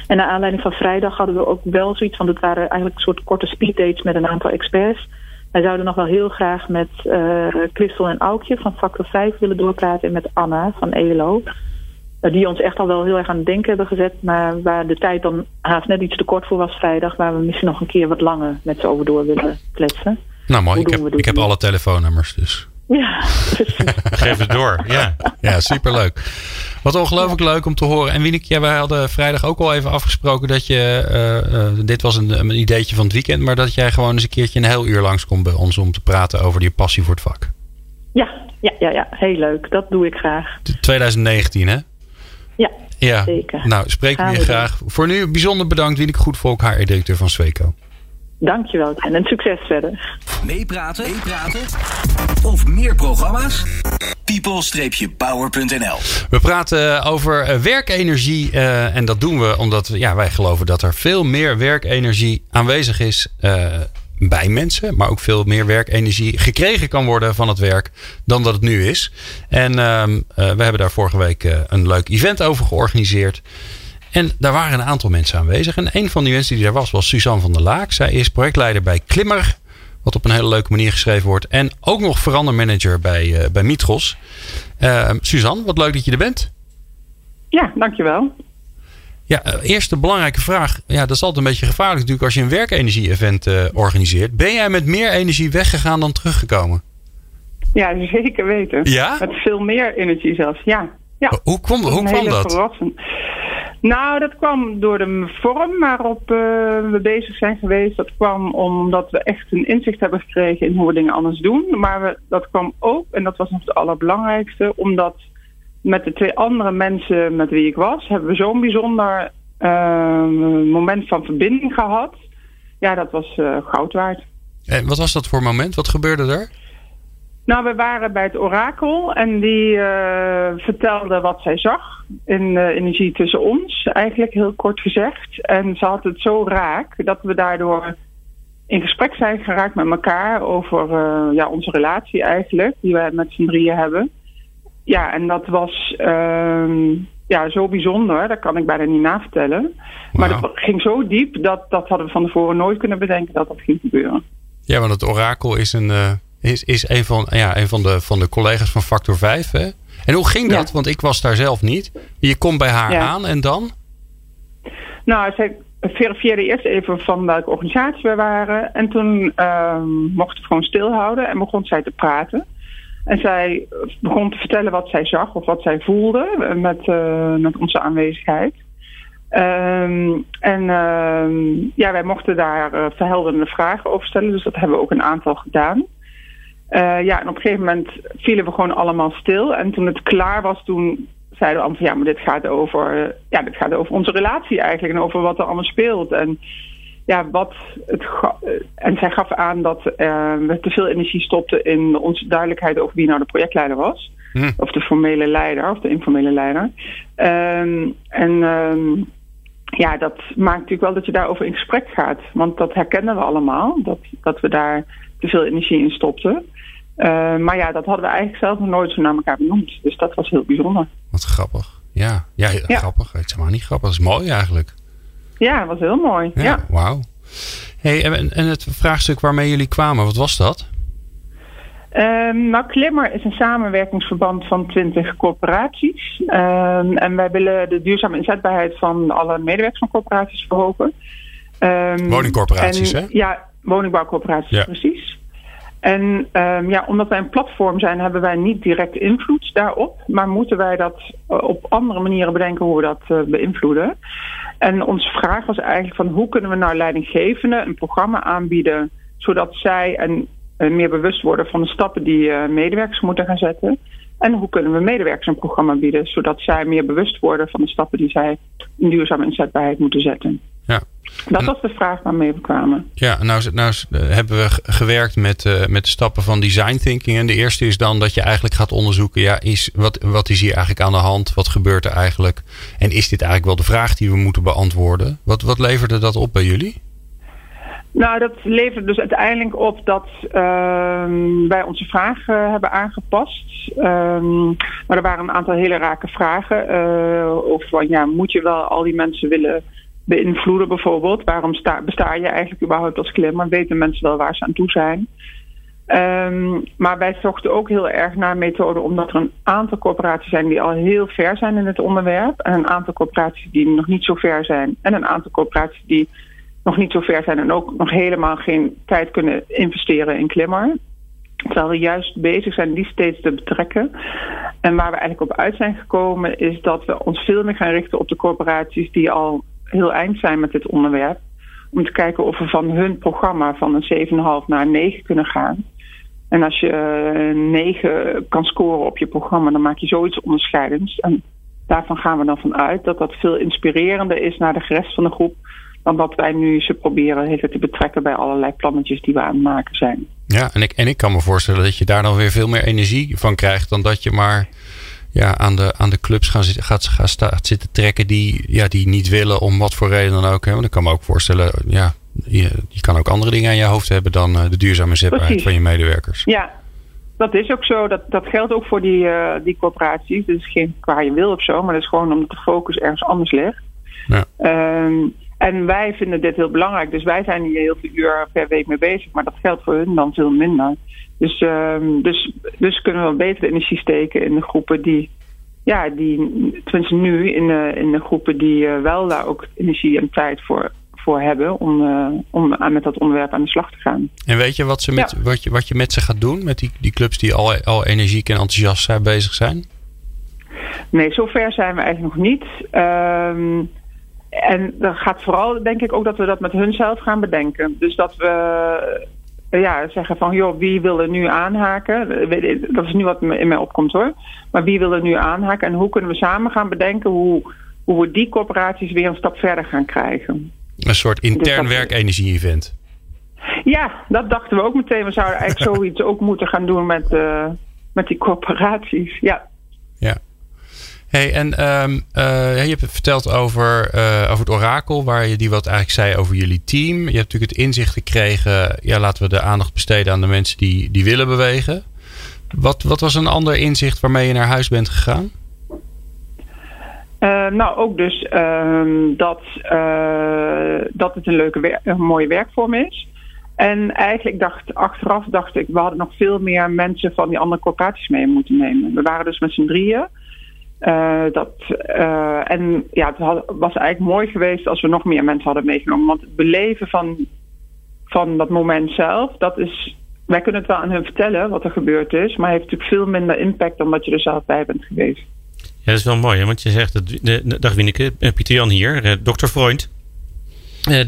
En naar aanleiding van vrijdag hadden we ook wel zoiets van... het waren eigenlijk een soort korte speeddates met een aantal experts... Wij zouden nog wel heel graag met uh, Christel en Aukje van Factor 5 willen doorpraten en met Anna van ELO. Uh, die ons echt al wel heel erg aan het denken hebben gezet, maar waar de tijd dan haast net iets te kort voor was vrijdag, waar we misschien nog een keer wat langer met ze over door willen kletsen. Nou mooi, ik heb, ik heb alle telefoonnummers dus. Ja, Geef het door. Ja, ja superleuk. Wat ongelooflijk leuk om te horen. En Wienik, ja, wij hadden vrijdag ook al even afgesproken dat je. Uh, uh, dit was een, een, ideetje van het weekend. Maar dat jij gewoon eens een keertje een heel uur langskomt bij ons om te praten over die passie voor het vak. Ja, ja, ja, ja. heel leuk. Dat doe ik graag. 2019, hè? Ja, ja. zeker. Nou, spreek me graag. Doen. Voor nu bijzonder bedankt, Wienik Goedvolk, HR-directeur van Sweco. Dankjewel en succes verder. Meepraten, meepraten of meer programma's? people-power.nl We praten over werkenergie uh, en dat doen we omdat ja, wij geloven dat er veel meer werkenergie aanwezig is uh, bij mensen, maar ook veel meer werkenergie gekregen kan worden van het werk dan dat het nu is. En uh, we hebben daar vorige week een leuk event over georganiseerd. En daar waren een aantal mensen aanwezig. En een van die mensen die daar was, was Suzanne van der Laak. Zij is projectleider bij Klimmer. Wat op een hele leuke manier geschreven wordt. En ook nog verandermanager bij, uh, bij Mitros. Uh, Suzanne, wat leuk dat je er bent. Ja, dankjewel. Ja, uh, eerste belangrijke vraag. Ja, dat is altijd een beetje gevaarlijk natuurlijk als je een werkenergie-event uh, organiseert. Ben jij met meer energie weggegaan dan teruggekomen? Ja, zeker weten. Ja? Met veel meer energie zelfs, ja. ja. Hoe, kwam, hoe kwam dat? Verrassend. Nou, dat kwam door de vorm waarop uh, we bezig zijn geweest. Dat kwam omdat we echt een inzicht hebben gekregen in hoe we dingen anders doen. Maar dat kwam ook, en dat was nog het allerbelangrijkste, omdat met de twee andere mensen met wie ik was, hebben we zo'n bijzonder uh, moment van verbinding gehad. Ja, dat was uh, goud waard. En wat was dat voor moment? Wat gebeurde er? Nou, we waren bij het orakel en die eh, vertelde wat zij zag in uh, energie tussen ons, eigenlijk heel kort gezegd. En ze had het zo raak dat we daardoor in gesprek zijn geraakt met elkaar over uh, ja, onze relatie eigenlijk, die we met z'n drieën hebben. Ja, en dat was ehm, ja, zo bijzonder, dat kan ik bijna niet navertellen. Wow. Maar dat ging zo diep, dat, dat hadden we van tevoren nooit kunnen bedenken dat dat ging gebeuren. Ja, want het orakel is een is, is een, van, ja, een van, de, van de collega's van Factor 5. Hè? En hoe ging dat? Ja. Want ik was daar zelf niet. Je komt bij haar ja. aan en dan? Nou, zij verifieerde eerst even van welke organisatie we waren. En toen uh, mochten we gewoon stilhouden en begon zij te praten. En zij begon te vertellen wat zij zag of wat zij voelde met, uh, met onze aanwezigheid. Um, en uh, ja, wij mochten daar uh, verhelderende vragen over stellen. Dus dat hebben we ook een aantal gedaan. Uh, ja, en op een gegeven moment vielen we gewoon allemaal stil. En toen het klaar was, toen zeiden we allemaal van ja, maar dit gaat over, uh, ja, dit gaat over onze relatie eigenlijk en over wat er allemaal speelt. En ja, wat het en zij gaf aan dat uh, we te veel energie stopten in onze duidelijkheid over wie nou de projectleider was. Hm. Of de formele leider of de informele leider. Um, en um, ja, dat maakt natuurlijk wel dat je daarover in gesprek gaat. Want dat herkennen we allemaal, dat, dat we daar te veel energie in stopten. Uh, maar ja, dat hadden we eigenlijk zelf nog nooit zo naar elkaar benoemd. Dus dat was heel bijzonder. Wat grappig. Ja, ja, ja. grappig. Het is maar niet grappig. Dat is mooi eigenlijk. Ja, dat was heel mooi. Ja, ja. wauw. Hey, en, en het vraagstuk waarmee jullie kwamen, wat was dat? Um, nou, Klimmer is een samenwerkingsverband van 20 corporaties. Um, en wij willen de duurzame inzetbaarheid van alle medewerkers van corporaties verhogen. Um, woningcorporaties, en, hè? Ja, woningbouwcorporaties, ja. precies. En um, ja, omdat wij een platform zijn, hebben wij niet direct invloed daarop. Maar moeten wij dat op andere manieren bedenken hoe we dat uh, beïnvloeden. En onze vraag was eigenlijk van hoe kunnen we nou leidinggevenden een programma aanbieden... zodat zij en uh, meer bewust worden van de stappen die uh, medewerkers moeten gaan zetten. En hoe kunnen we medewerkers een programma bieden, zodat zij meer bewust worden van de stappen die zij in duurzame inzetbaarheid moeten zetten. Ja. Dat was de vraag waarmee we kwamen. Ja, nou, nou hebben we gewerkt met, uh, met de stappen van design thinking. En de eerste is dan dat je eigenlijk gaat onderzoeken, ja, is, wat, wat is hier eigenlijk aan de hand? Wat gebeurt er eigenlijk? En is dit eigenlijk wel de vraag die we moeten beantwoorden? Wat, wat leverde dat op bij jullie? Nou, dat levert dus uiteindelijk op dat uh, wij onze vragen hebben aangepast. Um, maar er waren een aantal hele rake vragen. Uh, over van, ja, moet je wel al die mensen willen beïnvloeden bijvoorbeeld? Waarom sta, besta je eigenlijk überhaupt als klimmer? Weten mensen wel waar ze aan toe zijn? Um, maar wij zochten ook heel erg naar methoden omdat er een aantal corporaties zijn die al heel ver zijn in het onderwerp. En een aantal corporaties die nog niet zo ver zijn. En een aantal corporaties die nog niet zo ver zijn en ook nog helemaal geen tijd kunnen investeren in klimmer. Terwijl we juist bezig zijn die steeds te betrekken. En waar we eigenlijk op uit zijn gekomen is dat we ons veel meer gaan richten op de corporaties die al heel eind zijn met dit onderwerp. Om te kijken of we van hun programma van een 7,5 naar een 9 kunnen gaan. En als je een 9 kan scoren op je programma, dan maak je zoiets onderscheidends. En daarvan gaan we dan vanuit dat dat veel inspirerender is naar de rest van de groep dan dat wij nu ze proberen te betrekken bij allerlei plannetjes die we aan het maken zijn. Ja, en ik, en ik kan me voorstellen dat je daar dan weer veel meer energie van krijgt dan dat je maar ja, aan, de, aan de clubs gaan, gaat, gaat, gaat zitten trekken die, ja, die niet willen om wat voor reden dan ook. Hè. Want ik kan me ook voorstellen, ja, je, je kan ook andere dingen aan je hoofd hebben dan de duurzame zetbaarheid van je medewerkers. Ja, dat is ook zo. Dat, dat geldt ook voor die, uh, die corporaties. Is geen waar je wil of zo, maar dat is gewoon omdat de focus ergens anders ligt. Ja. Um, en wij vinden dit heel belangrijk. Dus wij zijn hier heel veel uur per week mee bezig. Maar dat geldt voor hun dan veel minder. Dus, um, dus, dus kunnen we beter energie steken in de groepen die... Ja, die, tenminste nu, in de, in de groepen die uh, wel daar ook energie en tijd voor, voor hebben... om, uh, om aan, met dat onderwerp aan de slag te gaan. En weet je wat, ze met, ja. wat, je, wat je met ze gaat doen? Met die, die clubs die al, al energiek en enthousiast zijn, bezig zijn? Nee, zover zijn we eigenlijk nog niet. Um, en dan gaat vooral, denk ik, ook dat we dat met hun zelf gaan bedenken. Dus dat we ja, zeggen van, joh, wie wil er nu aanhaken? Dat is nu wat in mij opkomt hoor. Maar wie wil er nu aanhaken? En hoe kunnen we samen gaan bedenken hoe, hoe we die corporaties weer een stap verder gaan krijgen? Een soort intern dus werkenergie-event. Ja, dat dachten we ook meteen. We zouden eigenlijk zoiets ook moeten gaan doen met, uh, met die corporaties. Ja. Ja. Hey, en um, uh, je hebt het verteld over, uh, over het orakel, waar je die wat eigenlijk zei over jullie team. Je hebt natuurlijk het inzicht gekregen, ja, laten we de aandacht besteden aan de mensen die, die willen bewegen. Wat, wat was een ander inzicht waarmee je naar huis bent gegaan? Uh, nou, ook dus uh, dat, dat het een leuke, een mooie werkvorm is. En eigenlijk dacht achteraf dacht ik, we hadden nog veel meer mensen van die andere corporaties mee moeten nemen. We waren dus met z'n drieën. Dat, en ja, het was eigenlijk mooi geweest als we nog meer mensen hadden meegenomen. Want het beleven van, van dat moment zelf, dat is wij kunnen het wel aan hun vertellen wat er gebeurd is, maar heeft natuurlijk veel minder impact dan dat je er zelf bij bent geweest. Ja, dat is wel mooi, hè? want je zegt, dat, de, dag Wieneke, eh, Pieter Jan hier, eh, dokter Freund.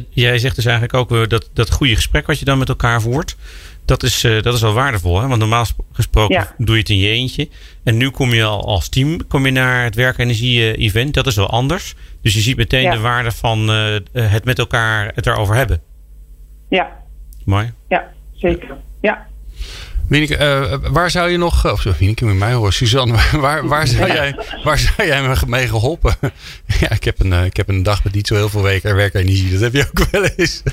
Jij zegt dus eigenlijk ook dat, dat goede gesprek wat je dan met elkaar voert, dat is, uh, dat is wel waardevol. Hè? Want normaal gesproken ja. doe je het in je eentje. En nu kom je al als team kom je naar het werkenergie-event. Dat is wel anders. Dus je ziet meteen ja. de waarde van uh, het met elkaar het erover hebben. Ja. Mooi. Ja, zeker. Ja. Wieneke, uh, waar zou je nog... Of Wieneke, met mij horen. Suzanne, waar, waar, zou jij, waar zou jij me mee geholpen? ja, ik heb, een, uh, ik heb een dag met niet zo heel veel weken werkenergie. Dat heb je ook wel eens.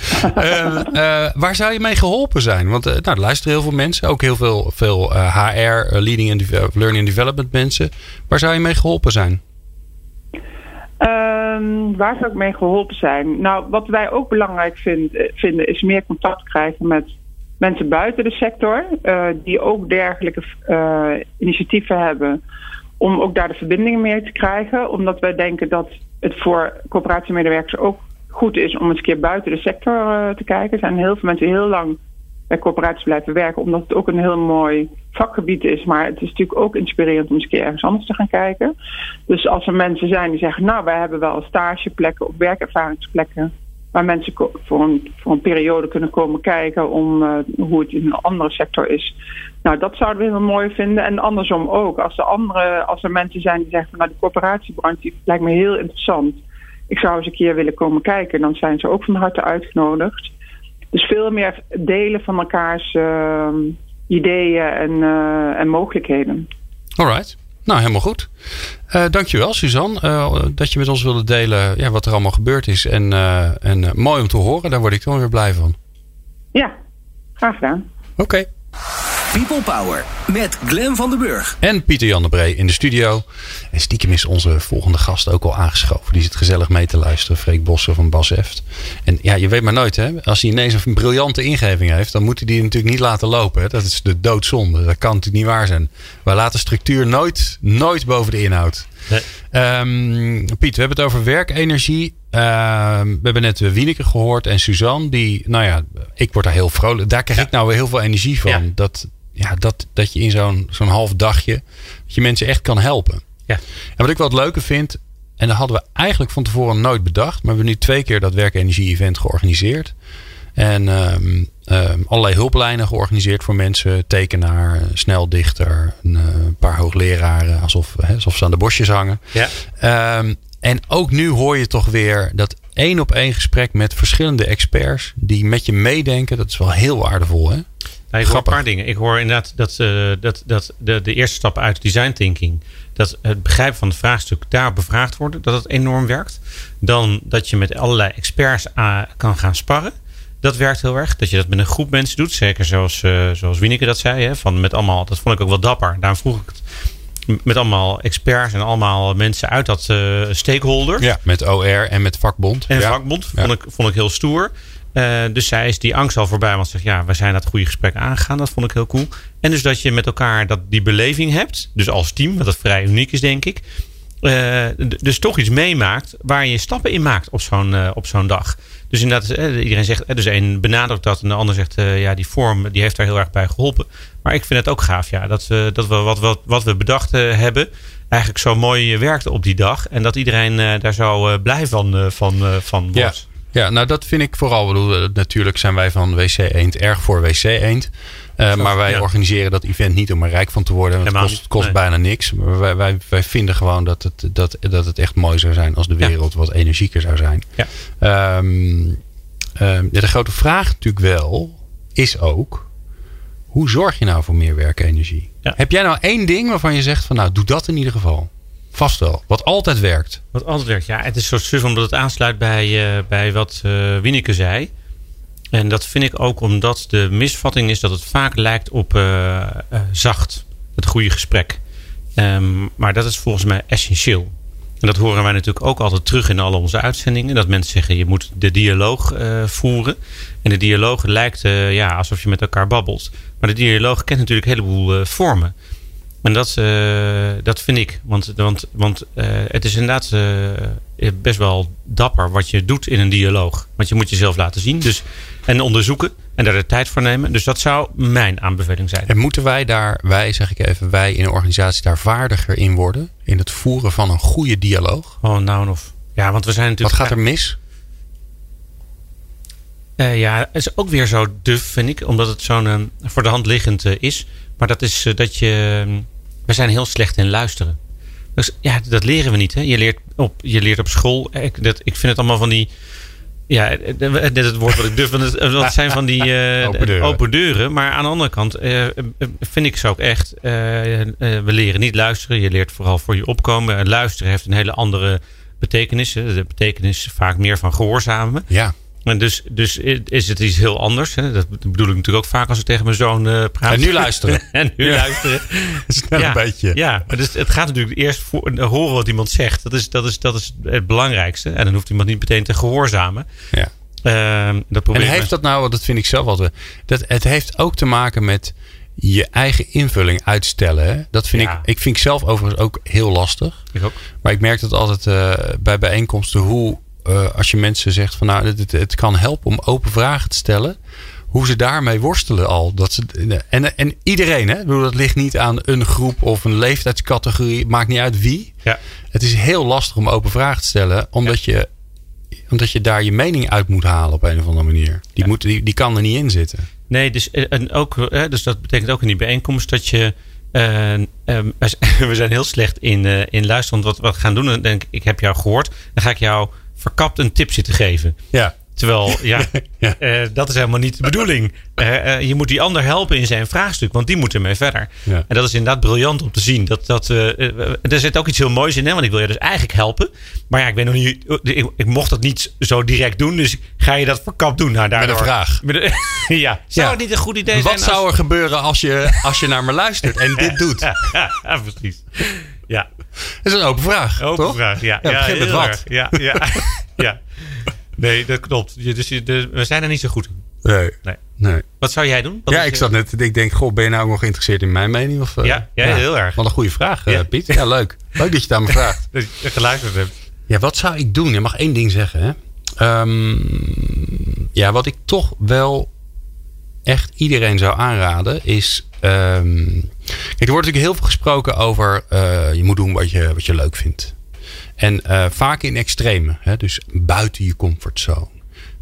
uh, waar zou je mee geholpen zijn? Want nou, er luisteren heel veel mensen. Ook heel veel, veel HR, Leading and Learning and Development mensen. Waar zou je mee geholpen zijn? Um, waar zou ik mee geholpen zijn? Nou, wat wij ook belangrijk vind, vinden... is meer contact krijgen met mensen buiten de sector uh, die ook dergelijke uh, initiatieven hebben om ook daar de verbindingen mee te krijgen. Omdat wij denken dat het voor coöperatiemedewerkers ook goed is om eens een keer buiten de sector uh, te kijken. Er zijn heel veel mensen heel lang bij coöperaties blijven werken, omdat het ook een heel mooi vakgebied is. Maar het is natuurlijk ook inspirerend om eens een keer ergens anders te gaan kijken. Dus als er mensen zijn die zeggen, nou, wij hebben wel stageplekken of werkervaringsplekken waar mensen voor een, periode kunnen komen kijken om uh, hoe het in een andere sector is. Nou, dat zouden we heel mooi vinden. En andersom ook. Als er, andere, als er mensen zijn die zeggen, nou, de coöperatiebranche lijkt me heel interessant. Ik zou eens een keer willen komen kijken. Dan zijn ze ook van harte uitgenodigd. Dus veel meer delen van elkaars uh, ideeën en, uh, en mogelijkheden. All right. Nou, helemaal goed. Uh, dankjewel, Suzanne, uh, dat je met ons wilde delen ja, wat er allemaal gebeurd is. En, uh, en mooi om te horen, daar word ik dan weer blij van. Ja, graag gedaan. Oké. Okay. People Power met Glen van den Burg. En Pieter Jan de Bree in de studio. En stiekem is onze volgende gast ook al aangeschoven. Die zit gezellig mee te luisteren. Freek Bossen van Bas Eft. En ja, je weet maar nooit hè. Als hij ineens een briljante ingeving heeft. Dan moet hij die natuurlijk niet laten lopen. Hè? Dat is de doodzonde. Dat kan natuurlijk niet waar zijn. Wij laten structuur nooit, nooit boven de inhoud. Nee. Um, Piet, we hebben het over werkenergie. Uh, we hebben net Wieneke gehoord en Suzanne. Die, nou ja, ik word daar heel vrolijk. Daar krijg ja. ik nou weer heel veel energie van. Ja. Dat, ja, dat, dat je in zo'n zo'n half dagje. Dat je mensen echt kan helpen. Ja. En wat ik wel het leuke vind. En dat hadden we eigenlijk van tevoren nooit bedacht. Maar we hebben nu twee keer dat werkenergie-event georganiseerd. En um, um, allerlei hulplijnen georganiseerd voor mensen. Tekenaar, sneldichter, een uh, paar hoogleraren. Alsof, hè, alsof ze aan de bosjes hangen. Ja. Um, en ook nu hoor je toch weer dat één op één gesprek met verschillende experts. Die met je meedenken. Dat is wel heel waardevol hè. Nou, ik hoor een paar dingen. Ik hoor inderdaad dat, uh, dat, dat de, de eerste stap uit design thinking. Dat het begrijpen van het vraagstuk daar bevraagd worden. Dat het enorm werkt. Dan dat je met allerlei experts uh, kan gaan sparren. Dat werkt heel erg. Dat je dat met een groep mensen doet. Zeker zoals, uh, zoals Wieneke dat zei. Hè, van met allemaal, dat vond ik ook wel dapper. Daarom vroeg ik het. Met allemaal experts en allemaal mensen uit dat uh, stakeholder. Ja, met OR en met vakbond. En ja. vakbond vond, ja. ik, vond ik heel stoer. Uh, dus zij is die angst al voorbij. Want zegt ja, we zijn dat goede gesprek aangegaan. Dat vond ik heel cool. En dus dat je met elkaar dat, die beleving hebt. Dus als team, wat dat vrij uniek is, denk ik. Uh, dus toch iets meemaakt waar je stappen in maakt op zo'n uh, op zo'n dag. Dus inderdaad, iedereen zegt, dus een benadrukt dat en de ander zegt, ja, die vorm die heeft daar heel erg bij geholpen. Maar ik vind het ook gaaf, ja, dat, we, dat we wat, wat, wat we bedacht hebben, eigenlijk zo mooi werkte op die dag. En dat iedereen daar zo blij van, van, van wordt. Ja. Ja, nou dat vind ik vooral. Bedoel, natuurlijk zijn wij van WC Eend erg voor WC Eend. Uh, maar wij ja. organiseren dat event niet om er rijk van te worden. Het kost, kost nee. bijna niks. Maar wij, wij, wij vinden gewoon dat het, dat, dat het echt mooi zou zijn als de wereld ja. wat energieker zou zijn. Ja. Um, um, de grote vraag natuurlijk wel. is ook... Hoe zorg je nou voor meer werkenergie? Heb jij nou één ding waarvan je zegt van nou, doe dat in ieder geval. Vast wel. Wat altijd werkt. Wat altijd werkt. Ja, het is zo suf omdat het aansluit bij, uh, bij wat uh, zei. En dat vind ik ook omdat de misvatting is dat het vaak lijkt op uh, zacht. Het goede gesprek. Um, maar dat is volgens mij essentieel. En dat horen wij natuurlijk ook altijd terug in al onze uitzendingen. Dat mensen zeggen, je moet de dialoog voeren. En de dialoog lijkt ja, alsof je met elkaar babbelt. Maar de dialoog kent natuurlijk een heleboel vormen. En dat, dat vind ik. Want, want, want het is inderdaad best wel dapper wat je doet in een dialoog. Want je moet jezelf laten zien. Dus, en onderzoeken. En daar de tijd voor nemen. Dus dat zou mijn aanbeveling zijn. En moeten wij daar, wij zeg ik even, wij in een organisatie daar vaardiger in worden? In het voeren van een goede dialoog? Oh, nou of. Ja, want we zijn natuurlijk. Wat gaat er mis? Uh, ja, het is ook weer zo duf, vind ik. Omdat het zo'n uh, voor de hand liggend uh, is. Maar dat is dat je. we zijn heel slecht in luisteren. Dus ja, dat leren we niet. Hè? Je, leert op, je leert op school. Ik, dat, ik vind het allemaal van die. Ja, net het woord wat ik durf. Want het zijn van die open, deuren. open, deuren. Maar aan de andere kant vind ik ze ook echt. We leren niet luisteren. Je leert vooral voor je opkomen. Luisteren heeft een hele andere betekenis. De betekenis vaak meer van gehoorzamen. Ja. En dus, dus is het iets heel anders. Hè? Dat bedoel ik natuurlijk ook vaak als ik tegen mijn zoon uh, praat. En nu luisteren. en nu ja. luisteren. Snel ja, een beetje. Ja, maar dus het gaat natuurlijk eerst voor, horen wat iemand zegt. Dat is, dat, is, dat is het belangrijkste. En dan hoeft iemand niet meteen te gehoorzamen. Ja. Uh, dat en heeft dat nou, dat vind ik zelf altijd. Dat, het heeft ook te maken met je eigen invulling uitstellen. Hè? Dat vind Ja. ik, ik vind ik zelf overigens ook heel lastig. Ik ook. Maar ik merk dat altijd uh, bij bijeenkomsten hoe uh, als je mensen zegt van nou, het, het, kan helpen om open vragen te stellen. Hoe ze daarmee worstelen al. Dat ze, en, en iedereen, hè? Bedoel, dat ligt niet aan een groep of een leeftijdscategorie. Maakt niet uit wie. Ja. Het is heel lastig om open vragen te stellen. Omdat, ja. je, omdat je daar je mening uit moet halen op een of andere manier. Die, Ja. moet, die, die kan er niet in zitten. Nee, dus, en ook, dus dat betekent ook in die bijeenkomst dat je. Uh, um, we zijn heel slecht in, uh, in luisteren. Want wat we gaan doen, dan denk ik, ik heb jou gehoord. Dan ga ik jou verkapt een tip zitten geven. Ja. Terwijl, ja, Ja. uh, dat is helemaal niet de bedoeling. Uh, je moet die ander helpen in zijn vraagstuk, want die moet ermee verder. Ja. En dat is inderdaad briljant om te zien. Dat, dat, er zit ook iets heel moois in, hè? want ik wil je dus eigenlijk helpen. Maar ja, ik weet nog niet, ik, ik mocht dat niet zo direct doen, dus ga je dat verkapt doen? Nou, daardoor, Met een vraag. Met een, ja, zou Ja. het niet een goed idee Wat zijn? zou er gebeuren als je, als je naar me luistert en dit doet? Precies. Ja, Dat is een open vraag. open toch? vraag. Ja, Ja, met heel wat. Ja, ja, ja. Nee, dat klopt. Je- Dus je- de- we zijn er niet zo goed in. Nee. Nee. nee. Wat zou jij doen? Wat Ja, ik je- zat net. Ik denk, goh, ben je nou ook nog geïnteresseerd in mijn mening? Of, eh, Ja, ja, heel erg. Wat een goede vraag, eh, Ja. Piet. Ja, leuk. Leuk dat je het aan me vraagt. Dat je geluisterd hebt. Ja, wat zou ik doen? Je mag één ding zeggen. Hè? Ehm, ja, wat ik toch wel echt iedereen zou aanraden is. ehm, kijk, er wordt natuurlijk heel veel gesproken over. eh, je moet doen wat je, wat je leuk vindt. En eh, vaak in extreme. Hè? Dus buiten je comfortzone.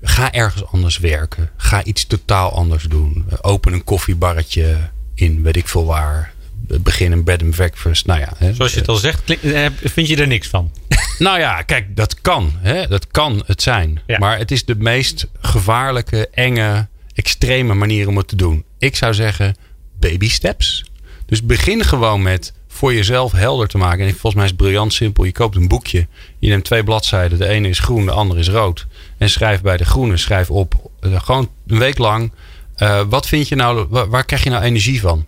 Ga ergens anders werken. Ga iets totaal anders doen. Open een koffiebarretje in weet ik veel waar. Begin een bed and breakfast. Nou ja, hè? Zoals je het al zegt, eh, vind je er niks van. Nou ja, kijk, dat kan. Hè? Dat kan het zijn. Ja. Maar het is de meest gevaarlijke, enge, extreme manier om het te doen. Ik zou zeggen, baby steps. Dus begin gewoon met voor jezelf helder te maken. En volgens mij is het briljant simpel. Je koopt een boekje. Je neemt twee bladzijden. De ene is groen, de andere is rood. En schrijf bij de groene, schrijf op. eh, gewoon een week lang. eh, wat vind je nou, waar, waar krijg je nou energie van?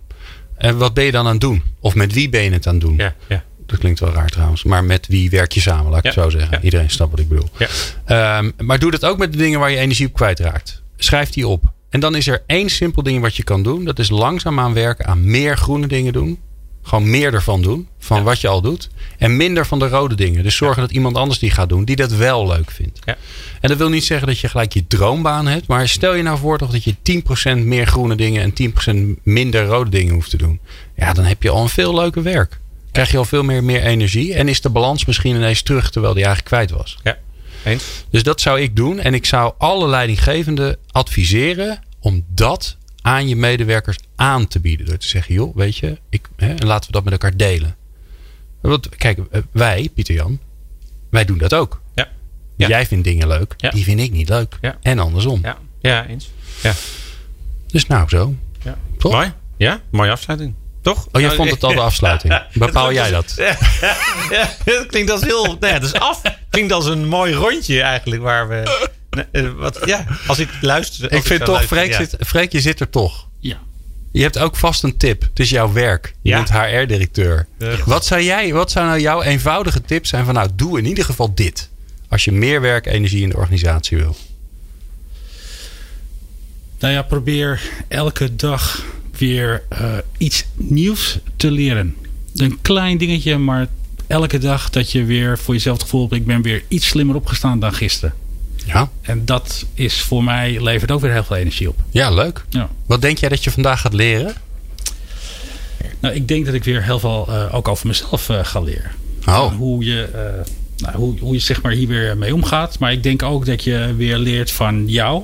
En wat ben je dan aan het doen? Of met wie ben je het aan het doen? Ja, ja. Dat klinkt wel raar trouwens. Maar met wie werk je samen, laat ik Ja, het zo zeggen. Iedereen snapt wat ik bedoel. Ja. Ehm, maar doe dat ook met de dingen waar je energie op kwijtraakt. Schrijf die op. En dan is er één simpel ding wat je kan doen. Dat is langzaamaan werken aan meer groene dingen doen. Gewoon meer ervan doen. Van Ja. wat je al doet. En minder van de rode dingen. Dus zorgen dat iemand anders die gaat doen. Die dat wel leuk vindt. Ja. En dat wil niet zeggen dat je gelijk je droombaan hebt. Maar stel je nou voor toch dat je 10% meer groene dingen. En 10% minder rode dingen hoeft te doen. Ja, dan heb je al een veel leuker werk. Krijg je al veel meer, meer energie. En is de balans misschien ineens terug terwijl die eigenlijk kwijt was. ja. Eens? Dus dat zou ik doen. En ik zou alle leidinggevenden adviseren om dat aan je medewerkers aan te bieden. Door te zeggen, joh, weet je, ik, hè, en laten we dat met elkaar delen. Want kijk, eh, wij, Pieter Jan, wij doen dat ook. Ja. Ja. Jij vindt dingen leuk, Ja. die vind ik niet leuk. Ja. En andersom. Ja, ja eens. Ja. Dus nou zo. Ja. Toch? Mooi. Ja, mooie afsluiting. Toch? Oh, jij vond het al de afsluiting. Bepaal jij dat? Ja, ja, dat klinkt als heel. Nee, het is af. Klinkt als een mooi rondje eigenlijk waar we. Nee, eh, Wat, ja, als ik luister. als Ik vind toch, Freek, ja. zit, Freek, je zit er toch. Ja. Je hebt ook vast een tip. Het is jouw werk. Je Ja. bent HR-directeur. Wat zou jij, wat zou nou jouw eenvoudige tip zijn van nou, doe in ieder geval dit. Als je meer werkenergie in de organisatie wil. Nou ja, probeer elke dag weer eh, iets nieuws te leren. Een klein dingetje, maar elke dag dat je weer voor jezelf het gevoel hebt... ik ben weer iets slimmer opgestaan dan gisteren. Ja, En dat is voor mij, levert ook weer heel veel energie op. ja leuk. Ja. Wat denk jij dat je vandaag gaat leren? Nou, ik denk dat ik weer heel veel eh, ook over mezelf eh, ga leren. Oh, Hoe je, eh, nou, hoe, hoe je zeg maar hier weer mee omgaat. Maar ik denk ook dat je weer leert van jou.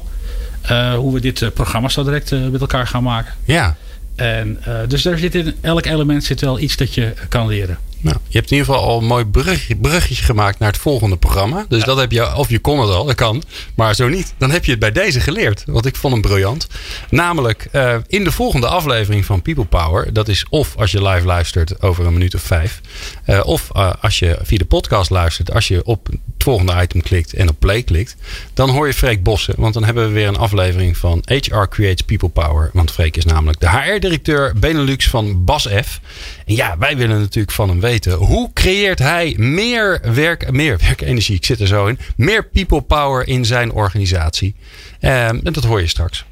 hoe we dit programma zo direct met elkaar gaan maken. ja. En, dus daar zit in elk element zit wel iets dat je kan leren. Nou, je hebt in ieder geval al een mooi bruggetje, bruggetje gemaakt naar het volgende programma. Dus dat heb je, of je kon het al, dat kan. Maar zo niet, dan heb je het bij deze geleerd. Want ik vond hem briljant. Namelijk, eh, in de volgende aflevering van People Power. Dat is of als je live luistert over een minuut of vijf. eh, of eh, als je via de podcast luistert. Als je op het volgende item klikt en op play klikt. Dan hoor je Freek Bossen. Want dan hebben we weer een aflevering van HR Creates People Power. Want Freek is namelijk de HR-directeur Benelux van BASF. En ja, wij willen natuurlijk van hem weten. Hoe creëert hij meer, werk, meer werkenergie? Ik zit er zo in. Meer people power in zijn organisatie. Ehm, en dat hoor je straks.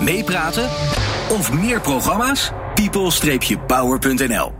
Meepraten of meer programma's? people-power.nl